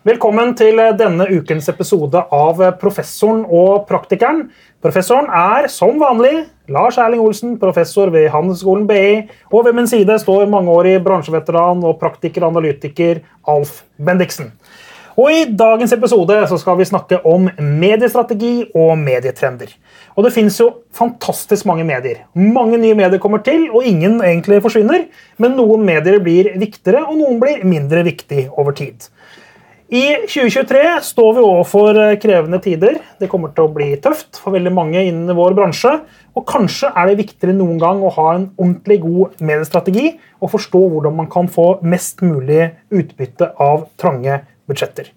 Velkommen til denne ukens episode av Professoren og praktikeren. Professoren er som vanlig Lars Erling Olsen, professor ved Handelsskolen BI. Og ved min side står mangeårig bransjeveteran og praktiker-analytiker Alf Bendiksen. Og I dagens episode så skal vi snakke om mediestrategi og medietrender. Og Det finnes jo fantastisk mange medier. Mange nye medier kommer til, og ingen egentlig forsvinner. Men noen medier blir viktigere, og noen blir mindre viktig over tid. I 2023 står vi overfor krevende tider. Det kommer til å bli tøft for veldig mange innen vår bransje. Og kanskje er det viktigere enn noen gang å ha en ordentlig god mediestrategi og forstå hvordan man kan få mest mulig utbytte av trange budsjetter.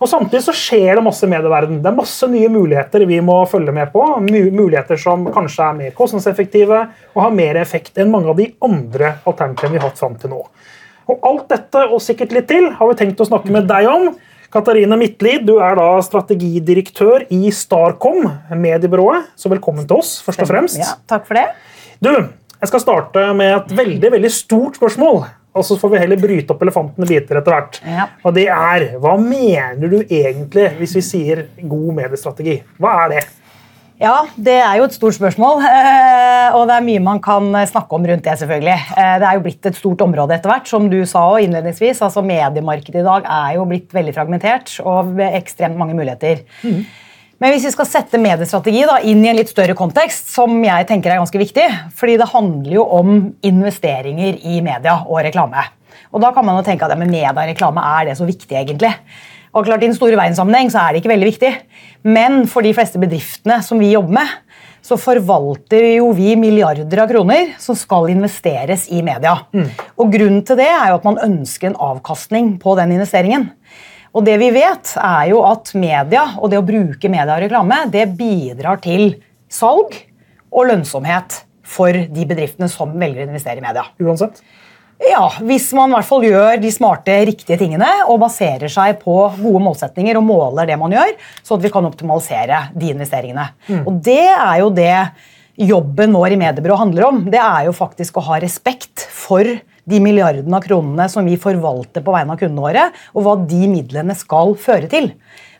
Og Samtidig så skjer det masse i medieverden. Det er masse nye muligheter vi må følge med på. Muligheter som kanskje er mer kostnadseffektive og har mer effekt enn mange av de andre alternativene vi har hatt fram til nå. Og Alt dette og sikkert litt til har vi tenkt å snakke med deg om. Katarina Midtlid, du er da strategidirektør i Starcom, mediebyrået. Så velkommen til oss, først og fremst. Ja, takk for det. Du, jeg skal starte med et veldig veldig stort spørsmål. Og så får vi heller bryte opp elefanten i biter etter hvert. Ja. Og det er Hva mener du egentlig hvis vi sier god mediestrategi? Hva er det? Ja, det er jo et stort spørsmål, eh, og det er mye man kan snakke om rundt det. selvfølgelig. Eh, det er jo blitt et stort område etter hvert, som du sa innledningsvis. altså Mediemarkedet i dag er jo blitt veldig fragmentert og med ekstremt mange muligheter. Mm. Men hvis vi skal sette mediestrategi da, inn i en litt større kontekst, som jeg tenker er ganske viktig, fordi det handler jo om investeringer i media og reklame. Og da kan man jo tenke at ja, media og reklame er det så viktig, egentlig. Og klart I den store verdenssammenheng så er det ikke veldig viktig. Men for de fleste bedriftene som vi jobber med, så forvalter jo vi milliarder av kroner som skal investeres i media. Mm. Og Grunnen til det er jo at man ønsker en avkastning på den investeringen. Og det vi vet, er jo at media og det å bruke media og reklame det bidrar til salg og lønnsomhet for de bedriftene som velger å investere i media. Uansett? Ja, Hvis man i hvert fall gjør de smarte, riktige tingene og baserer seg på gode målsetninger og måler det man gjør, så at vi kan optimalisere de investeringene. Mm. Og Det er jo det jobben vår i mediebyrå handler om. Det er jo faktisk å ha respekt for de milliardene av kronene som vi forvalter på vegne av kundene våre, og hva de midlene skal føre til.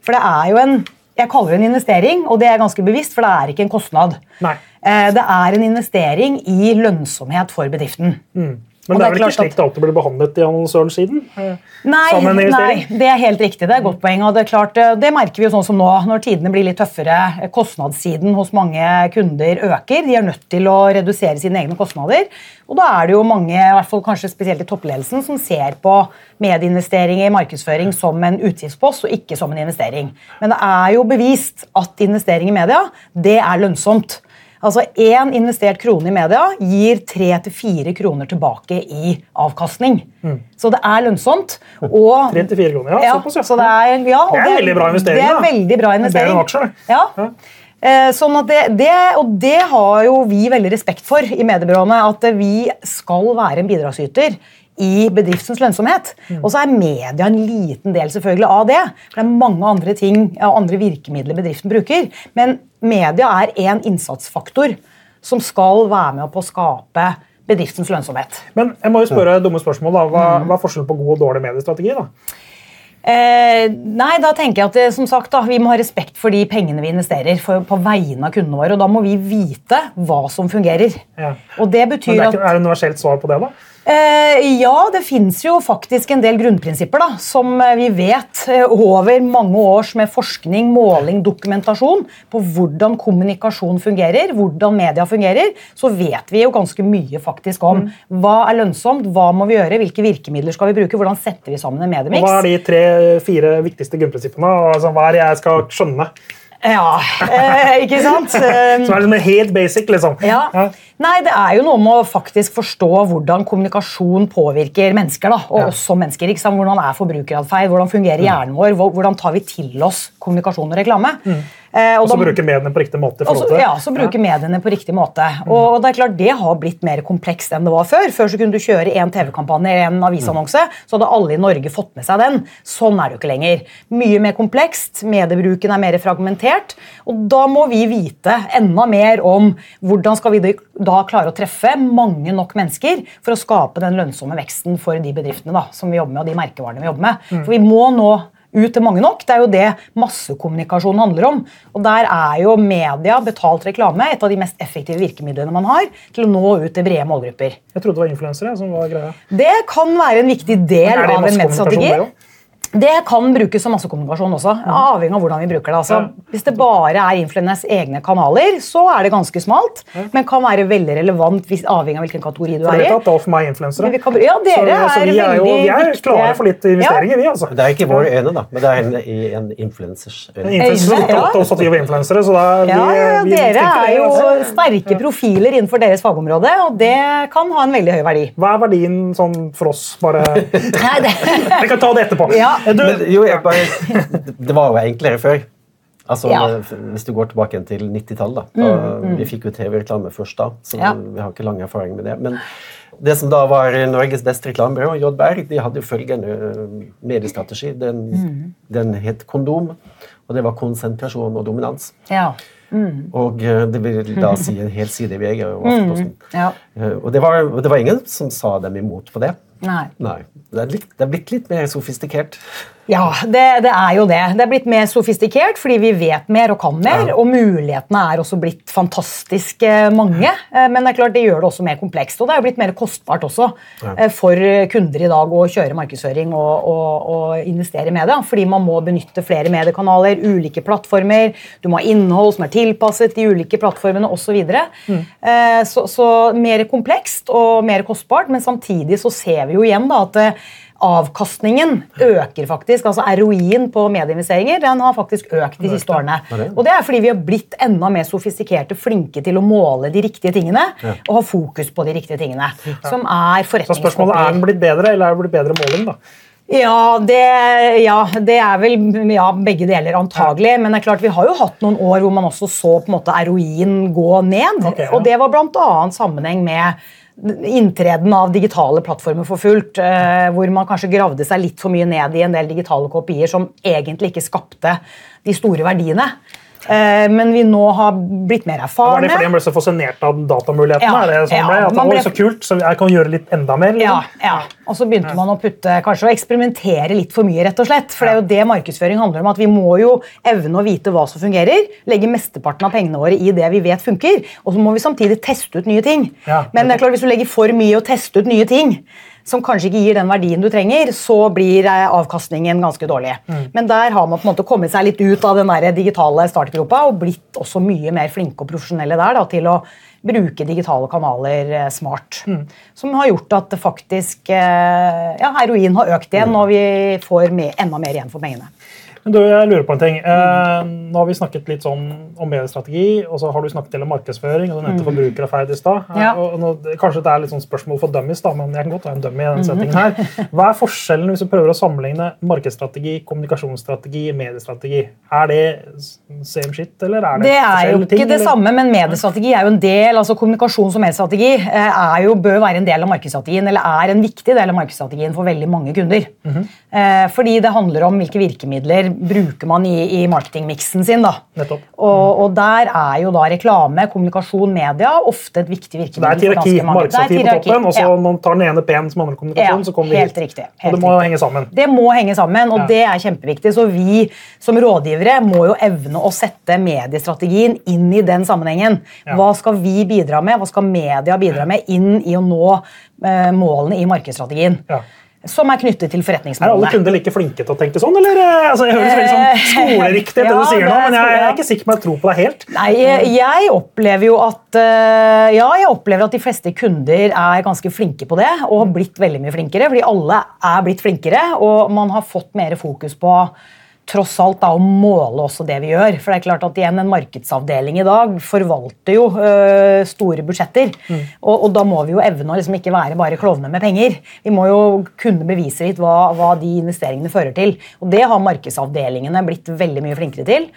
For det er jo en jeg kaller det en investering, og det er ganske bevisst, for det er ikke en kostnad. Nei. Eh, det er en investering i lønnsomhet for bedriften. Mm. Men det er vel ikke slik det alltid blir behandlet i annonsørens siden? Nei, nei, det er helt riktig. Det er et godt poeng. og Det, er klart, eh, det merker vi jo sånn som nå, når tidene blir litt tøffere. Eh, kostnadssiden hos mange kunder øker. De er nødt til å redusere sine egne kostnader. Og da er det jo mange, i hvert fall kanskje spesielt i toppledelsen, som ser på medieinvesteringer i markedsføring som en utgiftspost og ikke som en investering. Men det er jo bevist at investering i media det er lønnsomt. Altså Én investert krone i media gir tre til fire kroner tilbake i avkastning. Mm. Så det er lønnsomt. Og, 3 til 4 kroner, ja. Såpass. Så det, er, ja det er en veldig bra investering. Det er veldig bra investering. Bedre enn aksjer, det. Ja. Eh, sånn at det, det, og det har jo vi veldig respekt for i mediebyråene. At vi skal være en bidragsyter i bedriftens lønnsomhet. Mm. Og så er media en liten del selvfølgelig av det. For det er mange andre ting og andre virkemidler bedriften bruker. Men media er én innsatsfaktor som skal være med på å skape bedriftens lønnsomhet. Men jeg må jo spørre dumme spørsmål da. Hva, mm. hva er forskjellen på god og dårlig mediestrategi? da? Eh, nei, da tenker jeg at som sagt, da, Vi må ha respekt for de pengene vi investerer for, på vegne av kundene våre. og Da må vi vite hva som fungerer. Ja. Og det betyr Men det er, ikke, er det universelt svar på det? da? Eh, ja, det fins jo faktisk en del grunnprinsipper da, som eh, vi vet eh, over mange års med forskning, måling, dokumentasjon på hvordan kommunikasjon fungerer, hvordan media fungerer. Så vet vi jo ganske mye faktisk om mm. hva er lønnsomt, hva må vi gjøre, hvilke virkemidler skal vi bruke, hvordan setter vi sammen en mediemiks. Hva er de tre-fire viktigste grunnprinsippene? Altså, hva er det jeg skal skjønne? Ja, eh, ikke sant? Så er det liksom helt basic, liksom. Ja. ja. Nei, det er jo noe med å faktisk forstå hvordan kommunikasjon påvirker mennesker. da, og ja. også mennesker, ikke sant? Hvordan er forbrukeratferd, hvordan fungerer mm. hjernen vår, hvordan tar vi til oss kommunikasjon og reklame. Mm. Eh, og, så bruke mediene på riktig måte. Også, ja, så bruke ja. mediene på riktig måte. Mm. Og det er klart, det har blitt mer komplekst enn det var før. Før så kunne du kjøre en TV-kampanje eller en avisannonse, så hadde alle i Norge fått med seg den. Sånn er det jo ikke lenger. Mye mer komplekst, mediebruken er mer fragmentert. Og da må vi vite enda mer om hvordan skal vi da klare å treffe mange nok mennesker for å skape den lønnsomme veksten for de bedriftene da, som vi jobber med, og de merkevarene vi jobber med. Mm. For vi må nå ut til mange nok. Det er jo det massekommunikasjon handler om. Og der er jo media, betalt reklame, et av de mest effektive virkemidlene man har til å nå ut til brede målgrupper. Jeg trodde det var influensere som var greia. Det kan være en viktig del av en medstrategi. Det kan brukes som massekommunikasjon også, avhengig av hvordan vi bruker det. Altså, hvis det bare er influensers egne kanaler, så er det ganske smalt, men kan være veldig relevant hvis, avhengig av hvilken kategori du er i. er tatt for meg influensere. Vi kan- ja, dere så, så er vi er jo vi er klare for litt investeringer, vi, altså. Det er ikke våre øyne, da, men det er en, i en influensers øyne. Influensere Ja. også at vi var influensere, så da vi, Ja, ja, vi dere er jo altså. sterke profiler innenfor deres fagområde, og det kan ha en veldig høy verdi. Hva er verdien sånn for oss? Bare Vi kan ta det etterpå. Ja. Men, jo, jeg bare, det var jo enklere før. Altså, Ja. Hvis du går tilbake til 90-tallet. Mm, mm. Vi fikk jo TV-reklame først da, så Ja. vi har ikke lang erfaring med det. Men det som da var Norges beste reklamebyrå, JBR, de hadde jo følgende eh, mediestrategi. Den, den het Kondom, og det var konsentrasjon og dominans. ja. Og eh, det vil da si en hel side i VG og Aftenposten. ja. Eh, Og det var, det var ingen som sa dem imot på det. Nei. Nei. Det er, litt, det er blitt litt mer sofistikert. Ja, det, det er jo det. Det er blitt mer sofistikert fordi vi vet mer og kan mer. Og mulighetene er også blitt fantastisk eh, mange. Eh, Men det er klart det gjør det også mer komplekst. Og det er jo blitt mer kostbart også ja. for kunder i dag å kjøre markedsføring og, og, og investere i media. Fordi man må benytte flere mediekanaler, ulike plattformer. Du må ha innhold som er tilpasset de ulike plattformene osv. Så. Eh, så Så mer komplekst og mer kostbart, men samtidig så ser vi jo igjen da at eh, avkastningen øker faktisk. altså ROI-en på medieinvesteringer den har faktisk økt de siste årene. Og det er fordi vi har blitt enda mer sofistikerte, flinke til å måle de riktige tingene og ha fokus på de riktige tingene. Som er så spørsmålet er den blitt bedre, eller er det blitt bedre måling? da? Ja det, ja, det er vel ja, begge deler, antagelig. Men det er klart vi har jo hatt noen år hvor man også så på en måte ROI-en gå ned. Okay, ja. Og det var bl.a. sammenheng med inntreden av digitale plattformer for fullt. Eh, hvor man kanskje gravde seg litt for mye ned i en del digitale kopier som egentlig ikke skapte de store verdiene. Eh, men vi nå har blitt mer erfarne. Var det fordi han ble så fascinert av datamulighetene? Ja, er det sånn ja, ble? At han ble- så kult, så jeg kan gjøre litt enda mer? Ja, Liksom. ja. Og så begynte man å putte, kanskje å eksperimentere litt for mye. rett og slett. For det er jo det markedsføring handler om. at Vi må jo evne å vite hva som fungerer. Legge mesteparten av pengene våre i det vi vet funker. Og så må vi samtidig teste ut nye ting. Ja, Men det er klart hvis du legger for mye og tester ut nye ting, som kanskje ikke gir den verdien du trenger, så blir eh, avkastningen ganske dårlig. Mm. Men der har man på en måte kommet seg litt ut av den der digitale startgropa og blitt også mye mer flinke og profesjonelle der da, til å bruke digitale kanaler eh, smart. Mm. Som har gjort at faktisk eh, ja, heroin har økt igjen, og vi får me- enda mer igjen for pengene. Men du, jeg lurer på en ting. Eh, nå har vi snakket litt sånn om mediestrategi, og så har du snakket om markedsføring, og du nevnte forbrukeratferd i stad. Eh, Mm. Ja. Kanskje det er litt sånn spørsmål for dummies, da, men jeg kan godt være en dummy i denne den settingen her. Hva er forskjellen hvis du prøver å sammenligne markedsstrategi, kommunikasjonsstrategi, mediestrategi? Er det same shit, eller er det Det er jo ikke ting, det eller? samme, men mediestrategi er jo en del, altså kommunikasjons- og mediestrategi eh, er jo, bør være en del av markedsstrategien, eller er en viktig del av markedsstrategien for veldig mange kunder. Mhm. Eh, Fordi det handler om hvilke virkemidler bruker man i, i marketingmiksen sin. da. Nettopp. Og, og der er jo da reklame, kommunikasjon, media ofte et viktig virkemiddel. hierarki. Det er et Markedsaktiv på toppen, og så ja. man tar den ene P-en som handler om kommunikasjon, Ja, så kommer vi helt riktig. Helt Og det må riktig. henge sammen. Det må henge sammen, og Ja. det er kjempeviktig. Så vi som rådgivere må jo evne å sette mediestrategien inn i den sammenhengen. Hva skal vi bidra med, hva skal media bidra med inn i å nå eh, målene i markedsstrategien? Ja. Som er knyttet til forretningsmålene. Er alle kunder like flinke til å tenke sånn, eller? eh, Altså, jeg høres veldig sånn skoleriktig ut, det du sier nå, men jeg, jeg er ikke sikker på om jeg tror på deg helt. Nei, jeg opplever jo at eh, Ja, jeg opplever at de fleste kunder er ganske flinke på det, og har blitt veldig mye flinkere. Fordi alle er blitt flinkere, og man har fått mer fokus på tross alt da, å måle også det vi gjør. For det er klart at igjen, En markedsavdeling i dag forvalter jo øh, store budsjetter. Og, og da må vi jo evne å liksom ikke være bare klovner med penger. Vi må jo kunne bevise litt hva, hva de investeringene fører til. Og det har markedsavdelingene blitt veldig mye flinkere til.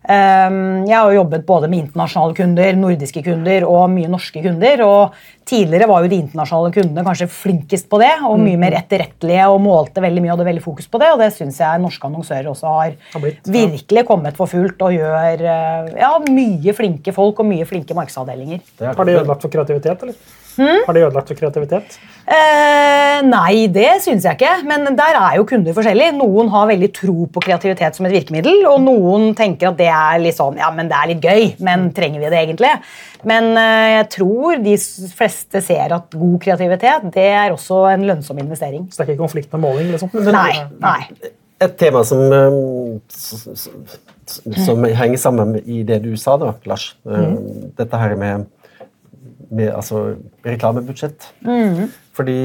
Um, Jeg har jo jobbet både med internasjonale kunder, nordiske kunder og mye norske kunder. og Tidligere var jo de internasjonale kundene kanskje flinkest på det, og mye mer etterrettelige og målte veldig mye og hadde veldig fokus på det. og Det syns jeg norske annonsører også har Har blitt, ja. virkelig kommet for fullt og gjør eh, ja, mye flinke folk og mye flinke markedsavdelinger. Det er- Har de ødelagt for kreativitet, eller? Har det ødelagt for kreativitet? Eh, nei, det syns jeg ikke. Men der er jo kunder forskjellige. Noen har veldig tro på kreativitet som et virkemiddel, og noen tenker at det er litt sånn, ja, men det er litt gøy, men trenger vi det egentlig? Men eh, jeg tror de fleste ser at god kreativitet det er også en lønnsom investering. Så det er ikke konflikt med måling? liksom? Nei. nei. Et tema som, som, s- s- s- som henger sammen med i det du sa, da, Lars. Mm. Dette her med altså, reklamebudsjett. Fordi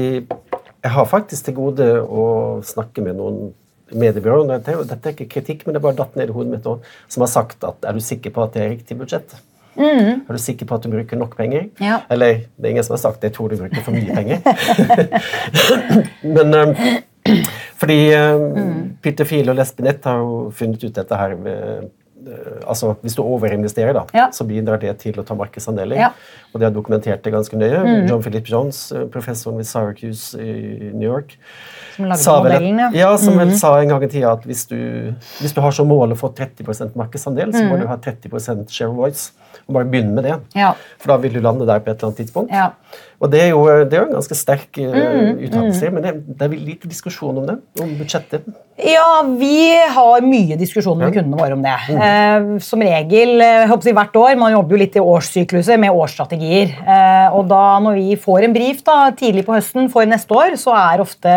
jeg har faktisk til gode å snakke med noen mediebyråer. Dette er dette er ikke kritikk, men det bare datt ned i hodet mitt nå, som har sagt at er du sikker på at det er riktig budsjett? Er du sikker på at du bruker nok penger? Ja. Eller det er ingen som har sagt det, jeg tror du bruker for mye penger. Men um, fordi um, Peter Fiel og Lesbenett har jo funnet ut dette her ved altså Hvis du overinvesterer, da, Ja. så bidrar det til å ta markedsandeler. Ja. Og de har dokumentert det ganske nøye. John Philip Jones, eh, professoren ved Syracuse i New York, Som lagde sa vel at- modellen, ja. Som vel sa en gang i tida at hvis du, hvis du har som mål å få 30% markedsandel, så må du ha 30% share of voice. Og bare begynne med det. Ja. For da vil du lande der på et eller annet tidspunkt. Og det er jo, det er jo en ganske sterk uh, uttalelse, mm, mm. men det, det er litt diskusjon om det. Om budsjettet. Ja, vi har mye diskusjoner med kundene våre om det. Mm. Uh, som regel eh, jeg håper jeg, hvert år, Man jobber jo litt i årssykluser med årsstrategier. Uh, og da når vi får en brief da, tidlig på høsten for neste år, så er ofte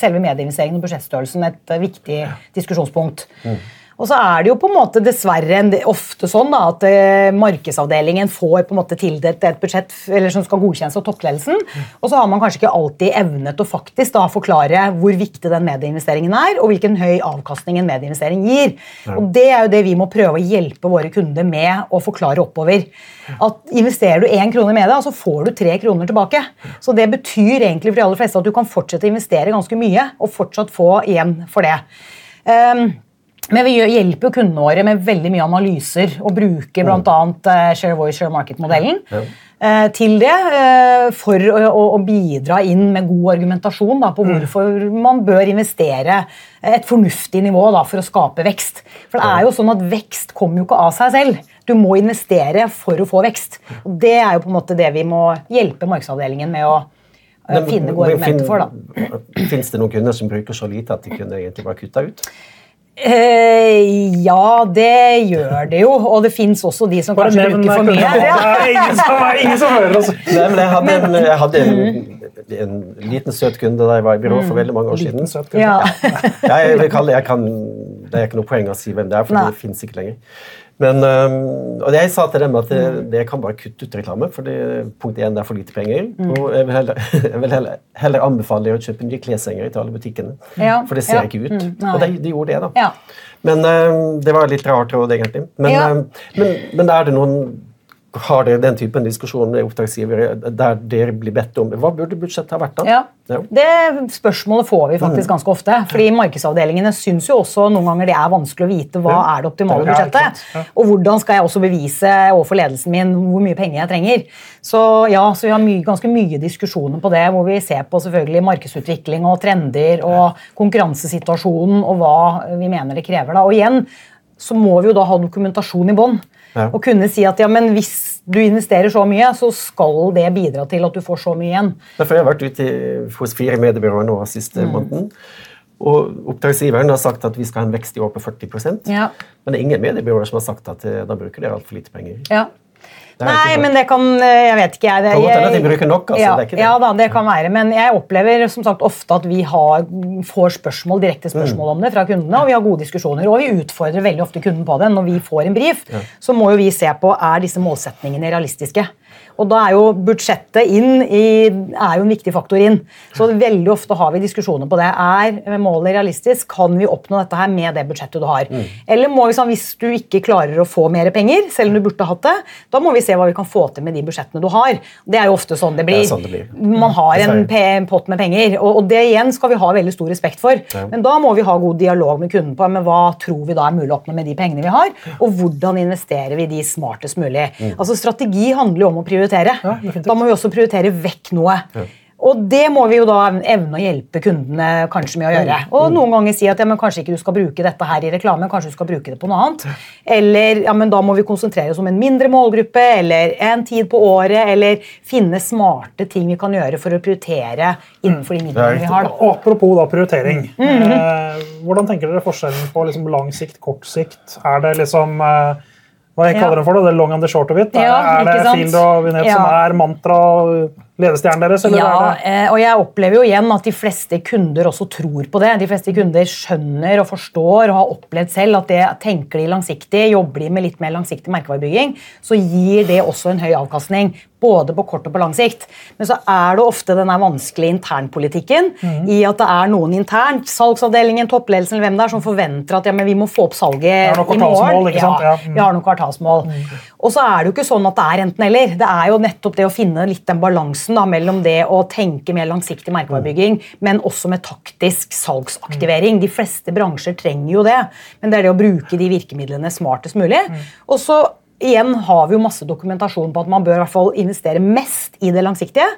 selve medieinvesteringen og budsjettstørrelsen et eh, viktig diskusjonspunkt. Mm. Og så er det jo på en måte dessverre ofte sånn da, at eh, markedsavdelingen får på en måte tildelt et budsjett eller som skal godkjennes av toppledelsen, og så har man kanskje ikke alltid evnet å faktisk da forklare hvor viktig den medieinvesteringen er, og hvilken høy avkastning en medieinvestering gir. Og Det er jo det vi må prøve å hjelpe våre kunder med å forklare oppover. At Investerer du én krone i media, så får du tre kroner tilbake. Så Det betyr egentlig for de aller fleste at du kan fortsette å investere ganske mye og fortsatt få igjen for det. Um, men vi hjelper jo kundene våre med veldig mye analyser og bruker bl.a. Uh, Share Voice, Share Market-modellen ja. til det. eh, for å, bidra inn med god argumentasjon da, på hvorfor man bør investere et fornuftig nivå da, for å skape vekst. For det er jo sånn at Vekst kommer jo ikke av seg selv. Du må investere for å få vekst. Og Det er jo på en måte det vi må hjelpe markedsavdelingen med å eh, finne gode argumenter for. da. Fins det noen kunder som bruker så lite at de kunne egentlig bare kutta ut? Eh, ja, det gjør det jo. Og det fins også de som Bare kanskje nevn bruker for mye. er ingen som, ingen som hører oss. Nei, men jeg hadde, en, jeg hadde en, en liten søt kunde da jeg var i byrå for veldig mange år siden. Liten, søt kunde. Ja. Jeg vil det, jeg kan, det er ikke noe poeng å si hvem det er, for Nei. det fins ikke lenger. Men, og jeg sa til dem at det, det kan bare kutte ut reklame, for det, punkt én, det er for lite penger. Og jeg vil, heller, jeg vil heller, heller anbefale dere å kjøpe nye kleshenger til alle butikkene. Ja, For det ser ja. ikke ut. Mm, og de, de gjorde det, da. Ja. Men det var litt rart råd, egentlig. Men, øhm, men, men er det noen har dere den typen diskusjon med oppdragsgivere der dere blir bedt om Hva burde budsjettet ha vært, da? Ja. Ja. Det spørsmålet får vi faktisk ganske ofte. fordi Markedsavdelingene syns jo også noen ganger det er vanskelig å vite hva er det optimale budsjettet. Og hvordan skal jeg også bevise overfor ledelsen min hvor mye penger jeg trenger. Så ja, så vi har mye, ganske mye diskusjoner på det, hvor vi ser på selvfølgelig markedsutvikling og trender og konkurransesituasjonen og hva vi mener det krever. da. Og igjen så må vi jo da ha dokumentasjon i bånn. Ja. Og kunne si at ja, men hvis du investerer så mye, så skal det bidra til at du får så mye igjen. Derfor har jeg vært ute hos fire mediebyråer nå siste Mm. måneden. Og oppdragsgiveren har sagt at vi skal ha en vekst i år på 40 Ja. Men det er ingen mediebyråer som har sagt at eh, da bruker dere altfor lite penger. Ja. Nei, men det kan eh, Jeg vet ikke, jeg. Det, Kan godt hende at de bruker nok, altså, Ja, det det. ja da, det kan være. Men jeg opplever som sagt ofte at vi har, får spørsmål, direkte spørsmål Mm. om det fra kundene, og vi har gode diskusjoner. Og vi utfordrer veldig ofte kunden på det. Når vi får en brief, så må jo vi se på er disse målsetningene realistiske. Og da er jo budsjettet inn i, er jo en viktig faktor inn. Så veldig ofte har vi diskusjoner på det. Er målet realistisk? Kan vi oppnå dette her med det budsjettet du har? Mm. Eller må vi sånn, hvis du ikke klarer å få mer penger, selv om du burde hatt det, da må vi se hva vi kan få til med de budsjettene du har. Det er jo ofte sånn det blir. Det sånn det blir. Man har en pott med penger, og, og det igjen skal vi ha veldig stor respekt for. Men da må vi ha god dialog med kunden på men hva tror vi da er mulig å oppnå med de pengene vi har, og hvordan investerer vi de smartest mulig. Altså Strategi handler jo om å prioritere. Ja, da må vi også prioritere vekk noe. Og det må vi jo da evne å hjelpe kundene kanskje med å gjøre. Og noen ganger si at ja, men kanskje ikke du skal bruke dette her i reklame, kanskje du skal bruke det på noe annet. Eller ja, men da må vi konsentrere oss om en mindre målgruppe, eller en tid på året, eller finne smarte ting vi kan gjøre for å prioritere innenfor de midlene vi har. Da. Apropos da prioritering. eh, hvordan tenker dere forskjellen på liksom lang sikt, kort sikt? Er det liksom eh, hva jeg kaller Ja. det for? Det er long and the short of it? Ja, er det? Field og Vinette som er mantra og ledestjernen deres? Ja, eh, og jeg opplever jo igjen at de fleste kunder også tror på det. De fleste kunder skjønner og forstår og har opplevd selv at det tenker de langsiktig, jobber de med litt mer langsiktig merkevarebygging, så gir det også en høy avkastning. Både på kort og på lang sikt. Men så er det ofte den vanskelige internpolitikken mm. i at det er noen internt, salgsavdelingen, toppledelsen eller hvem det er, som forventer at ja, men vi må få opp salget i morgen. sant? Ja, Ja, mm. vi har noen kvartalsmål. Og så er det jo ikke sånn at det er enten-eller. Det er jo nettopp det å finne litt den balansen da, mellom det å tenke mer langsiktig merkevarebygging, men også med taktisk salgsaktivering. De fleste bransjer trenger jo det, men det er det å bruke de virkemidlene smartest mulig. Og så igjen har vi jo masse dokumentasjon på at man bør i hvert fall investere mest i det langsiktige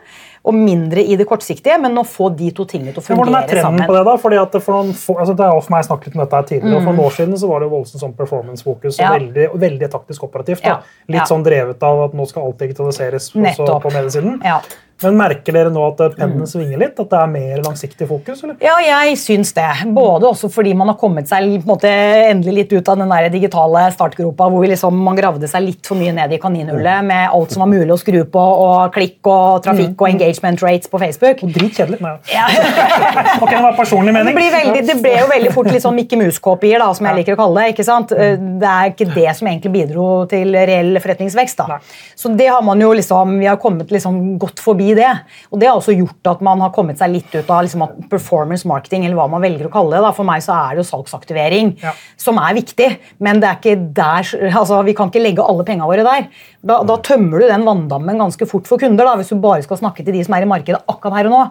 og mindre i det kortsiktige, men å få de to tingene til å fungere sammen. Hvordan er trenden sammen. på det? da? Fordi at for noen, få- altså det er for meg snakket litt om dette her tidligere, og For noen år siden så var det voldsomt sånn performance-fokus og Mm. Ja. veldig, veldig taktisk operativt. da. Ja, Litt ja. sånn drevet av at nå skal alt digitaliseres også på mediesiden. Ja. Men merker dere nå at Mm. pennen svinger litt? At det er mer langsiktig fokus? eller? Ja, jeg syns det. Både også fordi man har kommet seg en måte, endelig litt ut av den der digitale startgropa hvor vi liksom, man gravde seg litt for mye ned i kaninhullet med alt som var mulig å skru på, og klikk og trafikk og engagement rates på Facebook. Dritkjedelig. Nei. Ja. Ok, det var personlig Det, mening. blir veldig, det ble jo veldig fort litt sånn Mickey Mouse-kopier, da, som jeg liker å kalle det. ikke sant? Eh, Det er ikke det som egentlig bidro til reell forretningsvekst. da. Så det har man jo liksom, vi har kommet liksom godt forbi det. Og det har også gjort at man har kommet seg litt ut av liksom performance marketing, eller hva man velger å kalle det. da. For meg så er det jo salgsaktivering Ja. som er viktig, men det er ikke der, altså vi kan ikke legge alle pengene våre der. Da, da tømmer du den vanndammen ganske fort for kunder, da, hvis du bare skal snakke til de som er i markedet akkurat her og nå.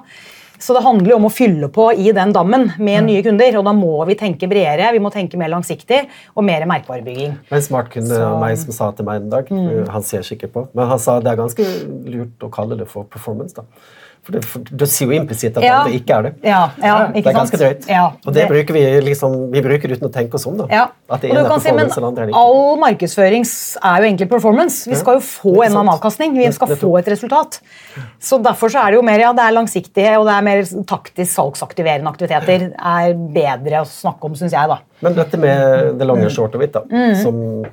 Så det handler jo om å fylle på i den dammen med nye kunder, og da må vi tenke bredere, vi må tenke mer langsiktig og mer merkevarebygging. En smart kunde av meg som sa til meg en dag, Mm. han ser sikkert på, men han sa det er ganske lurt å kalle det for performance. da. For det, for det sier jo implisitt at Ja. andre ikke er det. Ja, ja, ikke det er ganske drøyt. Ja, og det, bruker vi liksom, vi bruker uten å tenke oss om. da. At det ene er kan si, men performance, andre er det ikke. All markedsføring er jo egentlig performance. Vi skal jo få en annen avkastning. Vi skal få et resultat. Så Derfor så er det jo mer ja, det er langsiktige og det er mer taktisk salgsaktiverende aktiviteter er bedre å snakke om, syns jeg. da. Men dette med det Mm. lange short of it, da, som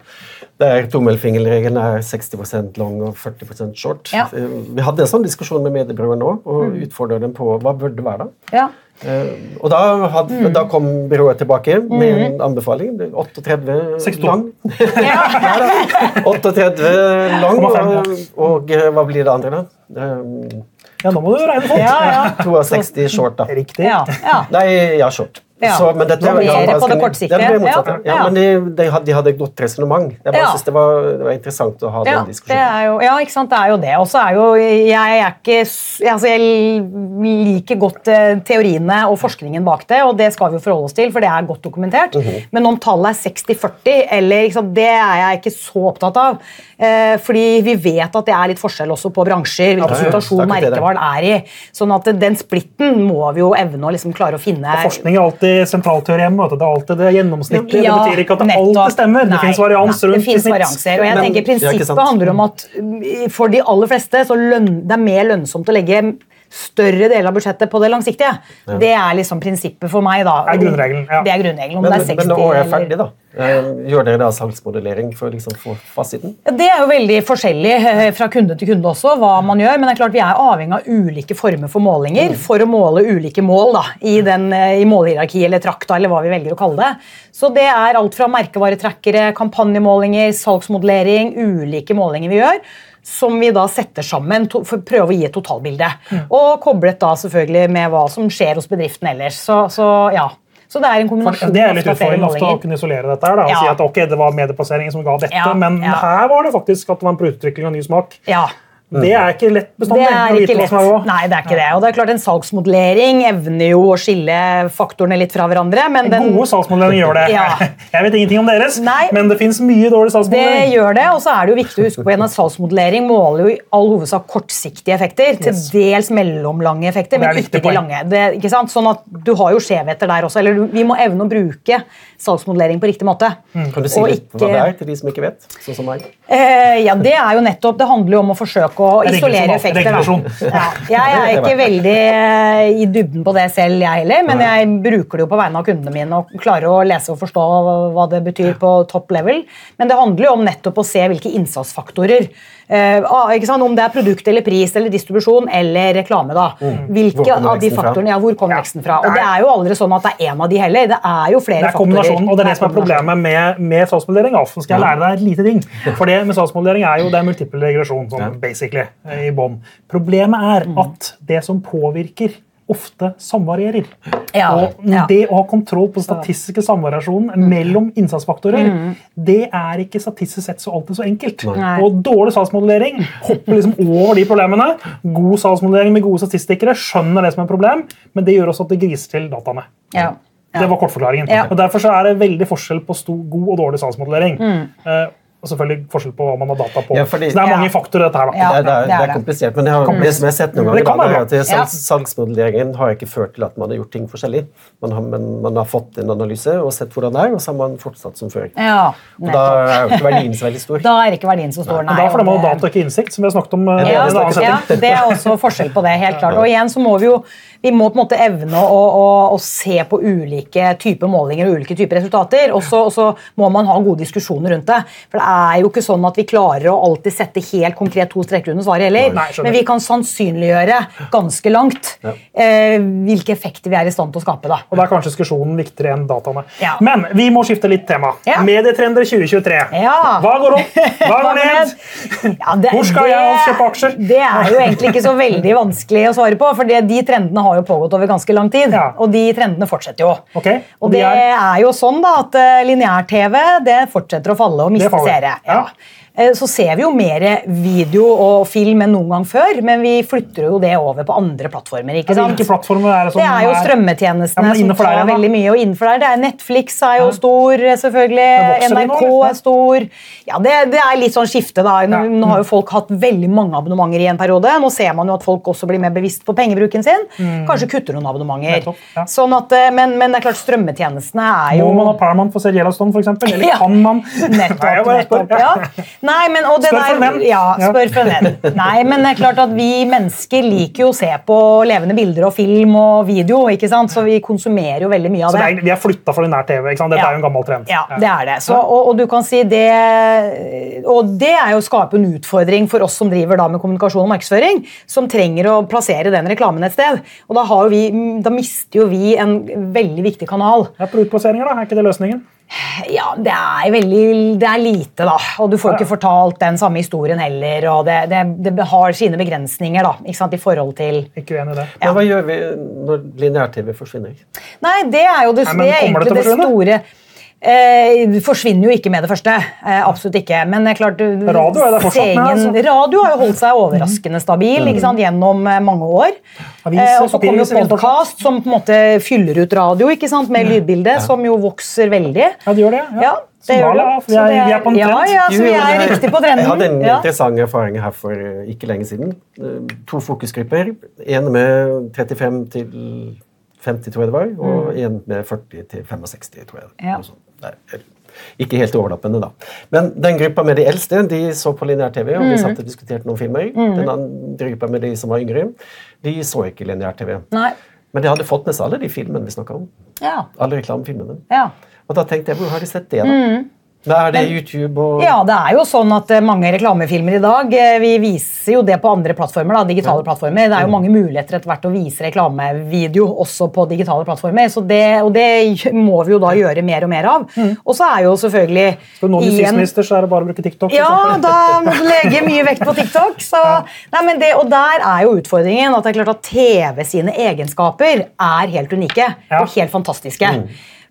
der tommelfingerregelen er 60% long og 40 short. Ja. Eh, Vi hadde en sånn diskusjon med mediebyråer nå og utfordret dem på hva burde det være. da. Ja. Uh, og da, had, Mm. da kom byrået tilbake med en anbefaling. Er 38 62. lang. 38 lang, og, og eh, hva blir det andre, da? Eh, Ja, nå må du regne fort. Ja, ja. 62 short, da. Riktig. Ja, ja. Nei, ja, short. Ja. Så, men dette, mer ja, på det kortsiktige. Ja, Ja. ja. Men de, de, hadde, de hadde et godt resonnement. Jeg bare synes det var, det var interessant å ha Ja, den det diskusjonen. jo, ja, ikke sant, det er jo det. Og så er jo jeg er ikke altså Jeg liker godt eh, teoriene og forskningen bak det, og det skal vi jo forholde oss til, for det er godt dokumentert. Mhm. Men om tallet er 60-40, eller sant, det er jeg ikke så opptatt av. Eh, fordi vi vet at det er litt forskjell også på bransjer, hvilken situasjon merkevaren er i. Sånn at den splitten må vi jo evne å liksom klare å finne. Og Forskning er alltid sentralteorem. vet du. Det er alltid det gjennomsnittlige. Ja, det betyr ikke at det nettopp. alltid stemmer. Det Nei, fins varians nei, rundt Det finnes i snitt. varianser, og jeg Men- tenker Prinsippet handler om at mm, for de aller fleste så løn, det er mer lønnsomt å legge større deler av budsjettet på det langsiktige. Det er liksom prinsippet for meg. da. Det er grunnregelen, ja. Det er grunnregelen, om Men, det er 60 men nå er jeg ferdig, da? eh, Gjør dere da salgsmodellering for å liksom få fasiten? Det er jo veldig forskjellig eh, fra kunde til kunde også, hva man gjør. Men det er klart vi er avhengig av ulike former for målinger for å måle ulike mål da, i, den, eh, i målhierarki eller trakta, eller hva vi velger å kalle det. Så det er alt fra merkevaretrackere, kampanjemålinger, salgsmodellering, ulike målinger vi gjør. Som vi da setter sammen for å prøve å gi et totalbilde. Og koblet da selvfølgelig med hva som skjer hos bedriften ellers. Så, så ja. Så det er en kombinasjon det er litt utfordrende ofte å kunne isolere dette. her da, og Ja. si at ok, det var medieplasseringen som ga dette, Ja, men ja. her var det faktisk at det var en produktutvikling av ny smak. Ja. Det er ikke lett Det bestandig. å er ikke lett. Nei, det er ikke det. Og det er klart En salgsmodellering evner jo å skille faktorene litt fra hverandre, men den, Gode salgsmodellering gjør det. Ja. Jeg vet ingenting om deres, Nei. men det fins mye dårlig salgsmodellering. Det gjør det, og så er det jo viktig å huske på igjen at salgsmodellering måler jo i all hovedsak kortsiktige effekter, til dels mellomlange effekter, er men ikke de lange. Det, ikke sant? Sånn at Du har jo skjevheter der også. eller Vi må evne å bruke salgsmodellering på riktig måte. Mm. Kan du si litt litt hva det er til de som ikke vet? Sånn som meg. Eh, ja, det er jo nettopp, det handler jo om å forsøke å Regresjon, isolere effekter. Ja, jeg er ikke veldig eh, i dybden på det selv, jeg heller, men jeg bruker det jo på vegne av kundene mine og klarer å lese og forstå hva det betyr på top level. Men det handler jo om nettopp å se hvilke innsatsfaktorer. Eh, ah, ikke sant? Om det er produkt eller pris eller distribusjon eller reklame. da. Hvor Hvilke av de faktorene, ja, hvor kommer veksten fra? Og det er jo aldri sånn at det er én av de heller. Det er jo flere Det er faktorer. kombinasjonen, og det er det som er problemet med, med salgsmodellering. Alf, skal jeg lære deg et lite ting. For det med salgsmodellering er jo det er multiple regresjon, sånn basically, i bånn. Problemet er Mm. at det som påvirker, ofte samvarierer. Ja, Og ja. det å ha kontroll på statistiske samvariasjonen mellom innsatsfaktorer, det er ikke statistisk sett så alltid så enkelt. Mm. Nei. Og dårlig salgsmodellering hopper liksom over de problemene. God salgsmodellering med gode statistikere skjønner det som er et problem, men det gjør også at det griser til dataene. Ja. Ja. Det var kortforklaringen. Ja. Og Derfor så er det veldig forskjell på god og dårlig salgsmodellering. Mm. Eh, og selvfølgelig forskjell på hva man har data på. Ja, fordi- så det er mange Ja. faktorer dette her. da. Ja. det, er, det, er, det er er komplisert, men har, det som jeg har sett noen ganger, da, er at bra. salgsmodelleringen har ikke ført til at man har gjort ting forskjellig. Man har, men man har fått en analyse og sett hvordan det er, og så har man fortsatt som før. Ja, Og da er jo ikke verdien så veldig stor. Da er ikke verdien så stor, nei. Men da får det- data og ikke innsikt, som vi har snakket om. eh, Ja, ja, det er også forskjell på det, helt klart. Og igjen så må vi jo vi må på en måte evne å, å, å se på ulike typer målinger og ulike typer resultater. Og så må man ha gode diskusjoner rundt det. For det er jo ikke sånn at vi klarer å alltid sette helt konkret to streker under svaret heller. Nei. Men vi kan sannsynliggjøre ganske langt eh, hvilke effekter vi er i stand til å skape. da. Og da er kanskje diskusjonen viktigere enn dataene. Ja. Men vi må skifte litt tema. Ja. Medietrender 2023. Ja. Hva går opp? Hva går ned? Ja, det- Hvor skal det- jeg kjøpe aksjer? Det er jo egentlig ikke så veldig vanskelig å svare på, for det- de trendene har jo pågått over ganske lang tid. Ja. Og de trendene fortsetter jo. Okay. Og og de det er? er jo sånn da at uh, lineær-TV det fortsetter å falle og miste seere. ja. Eh, Så ser vi jo mer video og film enn noen gang før, men vi flytter jo det over på andre plattformer. ikke sant? Hvilke plattformer er det som Det er jo strømmetjenestene ja, som tar der, veldig mye. og innenfor der, det er Netflix er jo stor, selvfølgelig. det nå, NRK er stor. Ja, det, det er litt sånn skifte. da. Nå, Ja. nå har jo folk hatt veldig mange abonnementer i en periode. Nå ser man jo at folk også blir mer bevisst på pengebruken sin. Kanskje kutter noen abonnementer. Mm. Nettopp. Sånn at, eh, men, men det er klart, strømmetjenestene er jo Må man ha Paramount for å se Yellowstone, eksempel? Eller kan man? Nettopp. Nettopp, ja. Nei, men, og det Spør for en venn. ja, spør for en venn. Nei, men det er klart at vi mennesker liker jo å se på levende bilder og film og video, ikke sant? så vi konsumerer jo veldig mye av Så det. Så er, vi er flytta fra nær TV. ikke sant? Dette Ja. er jo en gammel trend. Ja, det er det. Så, og, og du kan si det Og det er jo skape en utfordring for oss som driver da med kommunikasjon og markedsføring, som trenger å plassere den reklamen et sted. Og da, vi, da mister jo vi en veldig viktig kanal. Ja, Produktplasseringer, da? Er ikke det løsningen? Ja, det er veldig Det er lite, da. Og du får ikke fortalt den samme historien heller. Og det, det, det har sine begrensninger da, ikke sant, i forhold til Ikke uenig i det. Men hva gjør vi når lineær-TV forsvinner? Nei, det er jo det, Nei, det, er egentlig det store Eh, forsvinner jo ikke med det første. Eh, absolutt ikke. Men det er klart, Radio er det fortsatt med, altså. Radio har jo holdt seg overraskende stabil ikke sant, gjennom eh, mange år. Eh, og så kommer jo podkast, som på en måte fyller ut radio ikke sant, med lydbilde, som jo vokser veldig. Ja, det gjør det. Ja, det Så gjør det. Vi er, vi er på en Ja, trend. ja, vi er riktig på trenden. Jeg hadde en Ja. interessant erfaring her for eh, ikke lenge siden. Eh, To fokusgrupper. En med 35 til 50, tror jeg det var, og en med 40 til 65, tror jeg. Mm. Ja. Noe sånt. Nei, ikke helt overlappende, da. Men den gruppa med de eldste de så på lineær-TV, og vi Mm. satt og diskuterte noen filmer. Den andre gruppa med de som var yngre, de så ikke lineær-TV. Men de hadde fått med seg alle de filmene vi snakka om. Ja. Alle reklamefilmene. Ja. Og da tenkte jeg, hvor har de sett det, da? Da er det YouTube og Mm. Ja, det er jo sånn at eh, mange reklamefilmer i dag eh, Vi viser jo det på andre plattformer, da, digitale plattformer. Det er jo mange muligheter etter hvert å vise reklamevideo også på digitale plattformer. Så det, og det må vi jo da gjøre mer og mer av. Og så er jo selvfølgelig Skal du nå bli justisminister, så er det bare å bruke TikTok. ja, da må du legge mye vekt på TikTok. Så, nei, men det, og der er jo utfordringen at det er klart at TV sine egenskaper er helt unike Ja. og helt fantastiske.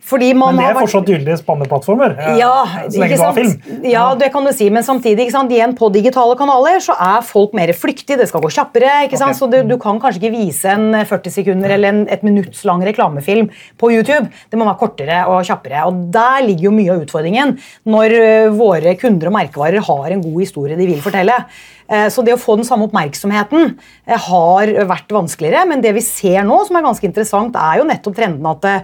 Fordi man Men det har er vært- fortsatt gyldige spanneplattformer. eh, ja, så lenge ikke du har film. Ja, det kan du si, men samtidig igjen på digitale kanaler så er folk mer flyktige. Det skal gå kjappere. ikke sant? Okay. Så du, du kan kanskje ikke vise en 40 sekunder eller en, et minutts lang reklamefilm på YouTube. Det må være kortere og kjappere. og Der ligger jo mye av utfordringen når våre kunder og merkevarer har en god historie de vil fortelle. Eh, Så det å få den samme oppmerksomheten eh, har vært vanskeligere. Men det vi ser nå, som er ganske interessant, er jo nettopp trenden at eh,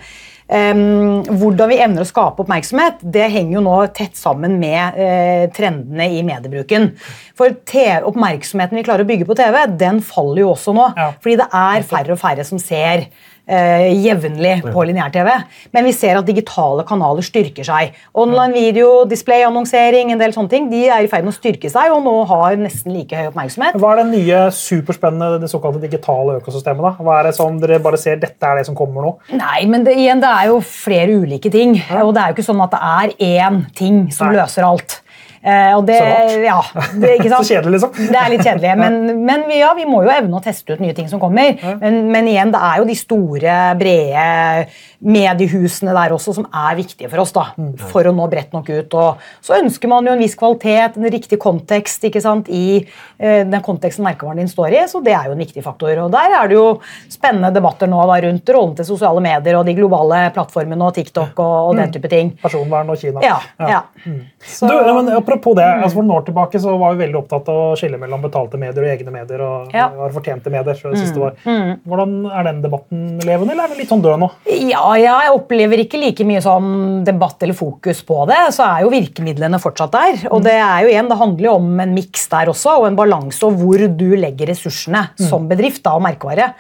hvordan vi evner å skape oppmerksomhet, det henger jo nå tett sammen med eh, trendene i mediebruken. For TV, oppmerksomheten vi klarer å bygge på TV, den faller jo også nå. Ja. Fordi det er færre og færre som ser eh, jevnlig på lineær-TV. Men vi ser at digitale kanaler styrker seg. Online video, displayannonsering, en del sånne ting, de er i ferd med å styrke seg og nå har nesten like høy oppmerksomhet. Hva er det nye superspennende det såkalte digitale økosystemet? da? Hva er det som dere bare ser dette er det som kommer nå? Nei, men det, igjen, det er jo flere ulike ting. Og det er jo ikke sånn at det er én ting som Nei. løser alt. Eh, og det, ja, det, ikke sant? Så kjedelig, liksom. Det er litt kjedelig, men, men vi, ja, vi må jo evne å teste ut nye ting som kommer. Men, men igjen, det er jo de store, brede mediehusene der også som er viktige for oss. da, For å nå bredt nok ut. Og så ønsker man jo en viss kvalitet, en riktig kontekst ikke sant, i eh, den konteksten merkevaren din står i. Så det er jo en viktig faktor. Og der er det jo spennende debatter nå da, rundt rollen til sosiale medier og de globale plattformene og TikTok og, og den type ting. Personvern og Kina. Ja, ja. Så- Du, ja, men apropos det, Mm. altså For noen år tilbake så var vi veldig opptatt av å skille mellom betalte medier og egne medier. og Ja. Mm. fortjente medier, for det siste år. Hvordan Er den debatten levende, eller er den litt sånn død nå? Ja, jeg opplever ikke like mye sånn debatt eller fokus på det. Så er jo virkemidlene fortsatt der. Og det er jo igjen, det handler jo om en miks der også, og en balanse og hvor du legger ressursene som bedrift da, og merkevare.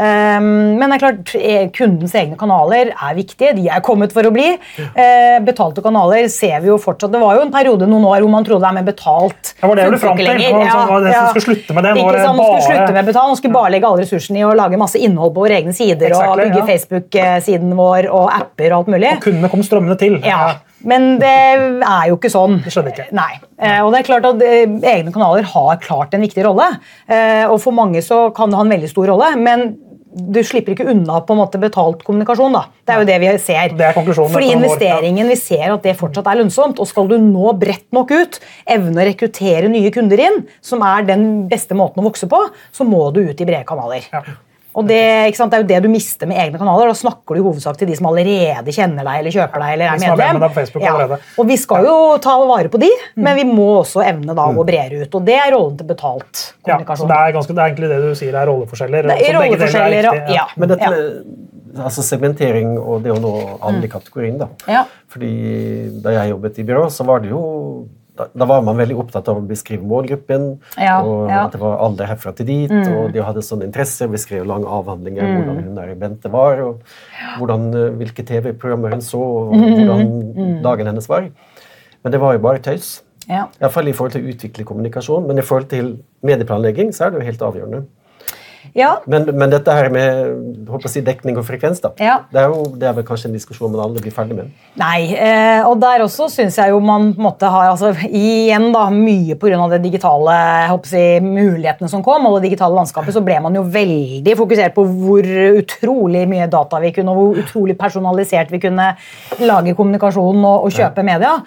Um, men det er klart, eh, kundens egne kanaler er viktige. De er kommet for å bli. Eh, betalte kanaler ser vi jo fortsatt. Det var jo en periode noen år hvor man trodde det er med betalt. Ja, var det du fram til. Det var det som skulle slutte med det. Nå Ikke det sant, nå skulle slutte med betalt. Man skulle bare legge alle ressursene i å lage masse innhold på våre egne sider og bygge ja. Facebook-siden vår og apper og alt mulig. Og kundene kom strømmende til. Ja, Men det er jo ikke sånn. Det skjønner ikke. Nei. Eh, Og det er klart at eh, Egne kanaler har klart en viktig rolle. Eh, Og for mange så kan det ha en veldig stor rolle. men du slipper ikke unna på en måte betalt kommunikasjon. da. Det er jo det vi ser. Det er Fordi investeringen, vi ser at det fortsatt er lønnsomt. Og skal du nå bredt nok ut, evne å rekruttere nye kunder inn, som er den beste måten å vokse på, så må du ut i brede kanaler. Ja. Og det, ikke sant, det er jo det du mister med egne kanaler. Da snakker du i hovedsak til de som allerede kjenner deg eller kjøper deg. eller er medlem. med allerede. Og vi skal jo ta vare på de, men vi må også evne da å gå bredere ut. Og det er rollen til betalt kommunikasjon. Ja, så det er, ganske, det er egentlig det du sier er rolleforskjeller. Det er rolleforskjeller er riktig, ja. Men dette med altså segmentering og det å nå alle i kategorien, da. Ja. Fordi da jeg jobbet i byrå, så var det jo da, da var man veldig opptatt av å beskrive målgruppen, Ja, og ja. Mm. at det var alder herfra til dit, og de hadde sånne interesser, skrev lange avhandlinger, hvordan hun der Bente var, og hvordan, eh, hvilke TV-programmer hun så, og Mm. hvordan dagen hennes var. Men det var jo bare tøys. Ja. Iallfall i forhold til å utvikle kommunikasjon, men i forhold til medieplanlegging så er det jo helt avgjørende. Ja. Men, men dette her med håper jeg dekning og frekvens, da, Ja. det, er jo, det er vel kanskje en diskusjon man aldri blir ferdig med. Nei, eh, og der også syns jeg jo man på en måte har altså, Igjen da, mye pga. de digitale håper si, mulighetene som kom, og det digitale landskapet, så ble man jo veldig fokusert på hvor utrolig mye data vi kunne, og hvor utrolig personalisert vi kunne lage kommunikasjon og, og kjøpe media.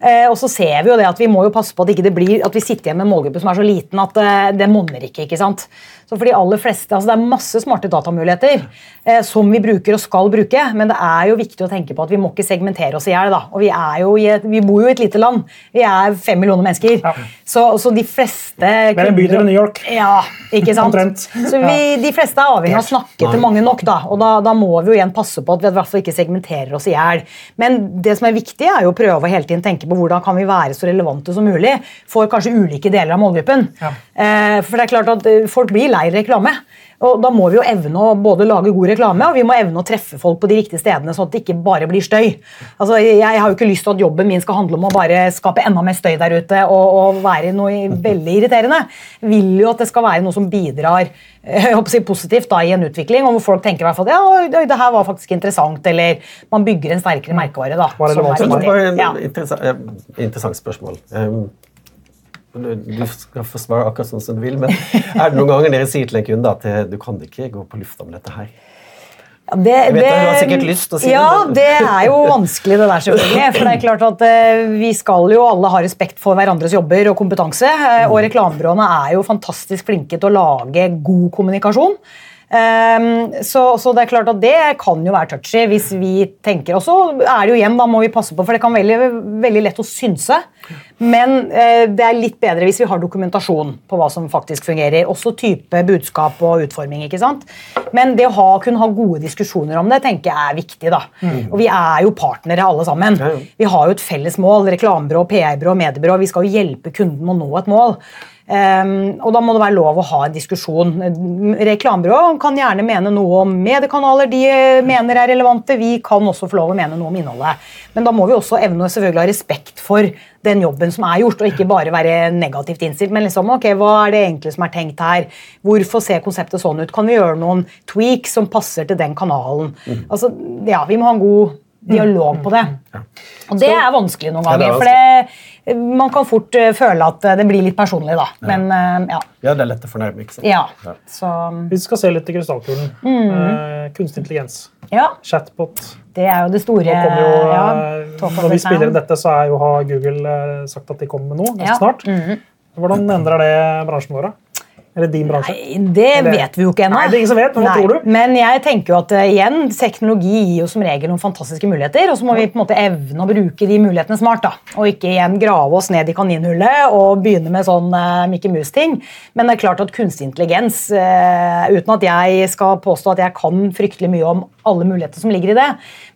Eh, og så ser vi jo det at vi må jo passe på at ikke det blir, at vi sitter igjen med en målgruppe som er så liten at eh, det monner ikke. ikke sant? Så for de aller fleste, altså Det er masse smarte datamuligheter eh, som vi bruker og skal bruke, men det er jo viktig å tenke på at vi må ikke segmentere oss i hjel. vi, vi bor jo i et lite land. Vi er fem millioner mennesker. Ja. Så, så de fleste Mer enn bydel i New York. Ja, ikke sant? Omtrent. Så vi, de fleste er avhengig av å snakke til mange nok, da. Og da, da må vi jo igjen passe på at vi i hvert fall ikke segmenterer oss i hjel. Men det som er viktig, er jo å prøve å hele tiden tenke på hvordan kan vi være så relevante som mulig for kanskje ulike deler av målgruppen. Ja. Eh, for det er klart at eh, folk blir lei reklame. Og Da må vi jo evne å både lage god reklame og vi må evne å treffe folk på de riktige stedene, sånn at det ikke bare blir støy. Altså, Jeg har jo ikke lyst til at jobben min skal handle om å bare skape enda mer støy der ute og, og være noe veldig irriterende. Jeg vil jo at det skal være noe som bidrar eh, jeg håper å si, positivt da, i en utvikling, og hvor folk tenker i hvert fall, ja, det her var faktisk interessant, eller man bygger en sterkere merkevare. da. Var som var, er for det var. Ja. interessant, interessant spørsmål. Um, du skal få svare akkurat sånn som du vil, men er det noen ganger dere sier til en kunde at eh, du kan ikke gå på lufta med dette her? Ja, det, Jeg vet at du har sikkert lyst til å si ja, det, men- det er jo vanskelig, det der, selvfølgelig. For det er klart at eh, vi skal jo alle ha respekt for hverandres jobber og kompetanse. eh, Og reklamebyråene er jo fantastisk flinke til å lage god kommunikasjon. Ehm, så, så det er klart at det kan jo være touchy hvis vi tenker Og så er det jo igjen, da må vi passe på, for det kan være veldig, veldig lett å synse. Men eh, det er litt bedre hvis vi har dokumentasjon på hva som faktisk fungerer. Også type budskap og utforming. ikke sant? Men det å ha, kunne ha gode diskusjoner om det tenker jeg er viktig. da. Og vi er jo partnere alle sammen. Vi har jo et felles mål. Reklamebyrå, PR-byrå, mediebyrå. Vi skal jo hjelpe kunden med å nå et mål. Ehm, og da må det være lov å ha en diskusjon. Reklamebyrået kan gjerne mene noe om mediekanaler de mener er relevante. Vi kan også få lov å mene noe om innholdet. Men da må vi også evne å selvfølgelig ha respekt for den jobben som er gjort, og ikke bare være negativt innstilt. Men liksom, ok, hva er det egentlig som er tenkt her? Hvorfor ser konseptet sånn ut? Kan vi gjøre noen tweaks som passer til den kanalen? Altså, ja, Vi må ha en god dialog på det. Og det er vanskelig noen ganger. Ja, for det, man kan fort eh, føle at eh, det blir litt personlig, da. Men eh, ja. Ja, det er lett å fornærme. ikke sant? ja. Ja. Så Vi skal se litt i krystallkulen. Mm. Eh, kunstig intelligens. ja. Chatbot. Det er jo det store jo, ja, når vi spiller inn dette, så er jo, har Google sagt at de kommer med noe ganske Ja. snart. Mhm. Hvordan endrer det bransjen vår? Eller din bransje? Nei, det Eller- vet vi jo ikke ennå. Nei, det er ingen som vet, men hva tror du? Men jeg tenker jo at eh, igjen, teknologi gir jo som regel noen fantastiske muligheter, og så må vi på en måte evne å bruke de mulighetene smart. da, Og ikke igjen grave oss ned i kaninhullet og begynne med sånn uh, Mickey Mouse-ting. Men det er klart at kunstig intelligens, uh, uten at jeg skal påstå at jeg kan fryktelig mye om alle muligheter som ligger i det,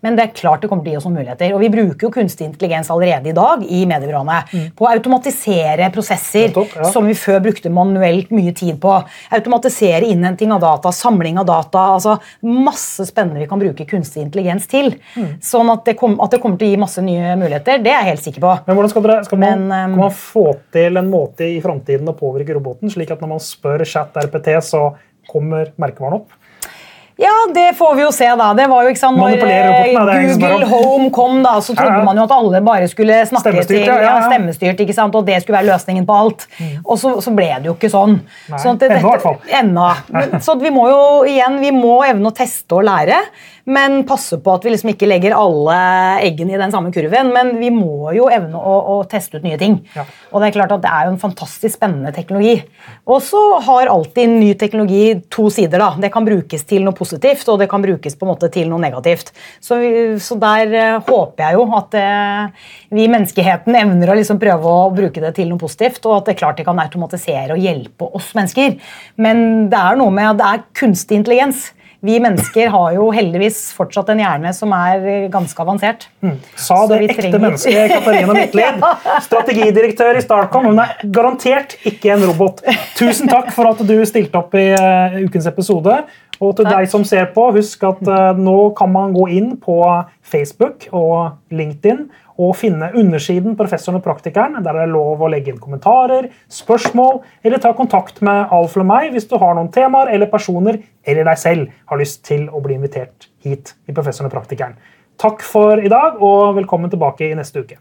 men det er klart det kommer til å gi oss noen muligheter. Og vi bruker jo kunstig intelligens allerede i dag i mediebyråene på å automatisere prosesser Nettopp, ja. som vi før brukte manuelt mye tid på. Automatisere innhenting av data, samling av data. altså Masse spennende vi kan bruke kunstig intelligens til. Mm. Sånn at det, kom, at det kommer til å gi masse nye muligheter, det er jeg helt sikker på. Men hvordan skal, dere, skal man, Men, um, man få til en måte i framtiden å påvirke roboten, slik at når man spør chat RPT, så kommer merkevaren opp? Ja, det får vi jo se, da. Det var jo ikke sant, Når eh, da, Google. Home kom, da, så trodde Ja, ja. man jo at alle bare skulle snakke Stemmestyrt, til ja, stemmestyrt, ikke sant? og det skulle være løsningen på alt. Og så, så ble det jo ikke sånn. Nei, sånn at det- ennå i hvert fall. Ennå. Men- Så vi må jo igjen, vi må evne å teste og lære, men passe på at vi liksom ikke legger alle eggene i den samme kurven. Men vi må jo evne å, å teste ut nye ting. Og det er klart at det er jo en fantastisk spennende teknologi. Og så har alltid ny teknologi to sider. da. Det kan brukes til noe positivt, og det kan brukes på en måte til noe negativt. Så, så der eh, håper jeg jo at eh, vi i menneskeheten evner å liksom prøve å bruke det til noe positivt, og at det er klart det kan automatisere og hjelpe oss mennesker. Men det er noe med at det er kunstig intelligens. Vi mennesker har jo heldigvis fortsatt en hjerne som er eh, ganske avansert. Sa det ekte trenger- mennesket Katarina Midtlid. Strategidirektør i Starcom. Hun er garantert ikke en robot. Tusen takk for at du stilte opp i eh, ukens episode. Og til Takk. deg som ser på, husk at eh, nå kan man gå inn på Facebook og LinkedIn og finne undersiden Professoren og praktikeren, der det er lov å legge inn kommentarer, spørsmål eller ta kontakt med Alf eller meg hvis du har noen temaer eller personer eller deg selv har lyst til å bli invitert hit i Professoren og praktikeren. Takk for i dag, og velkommen tilbake i neste uke.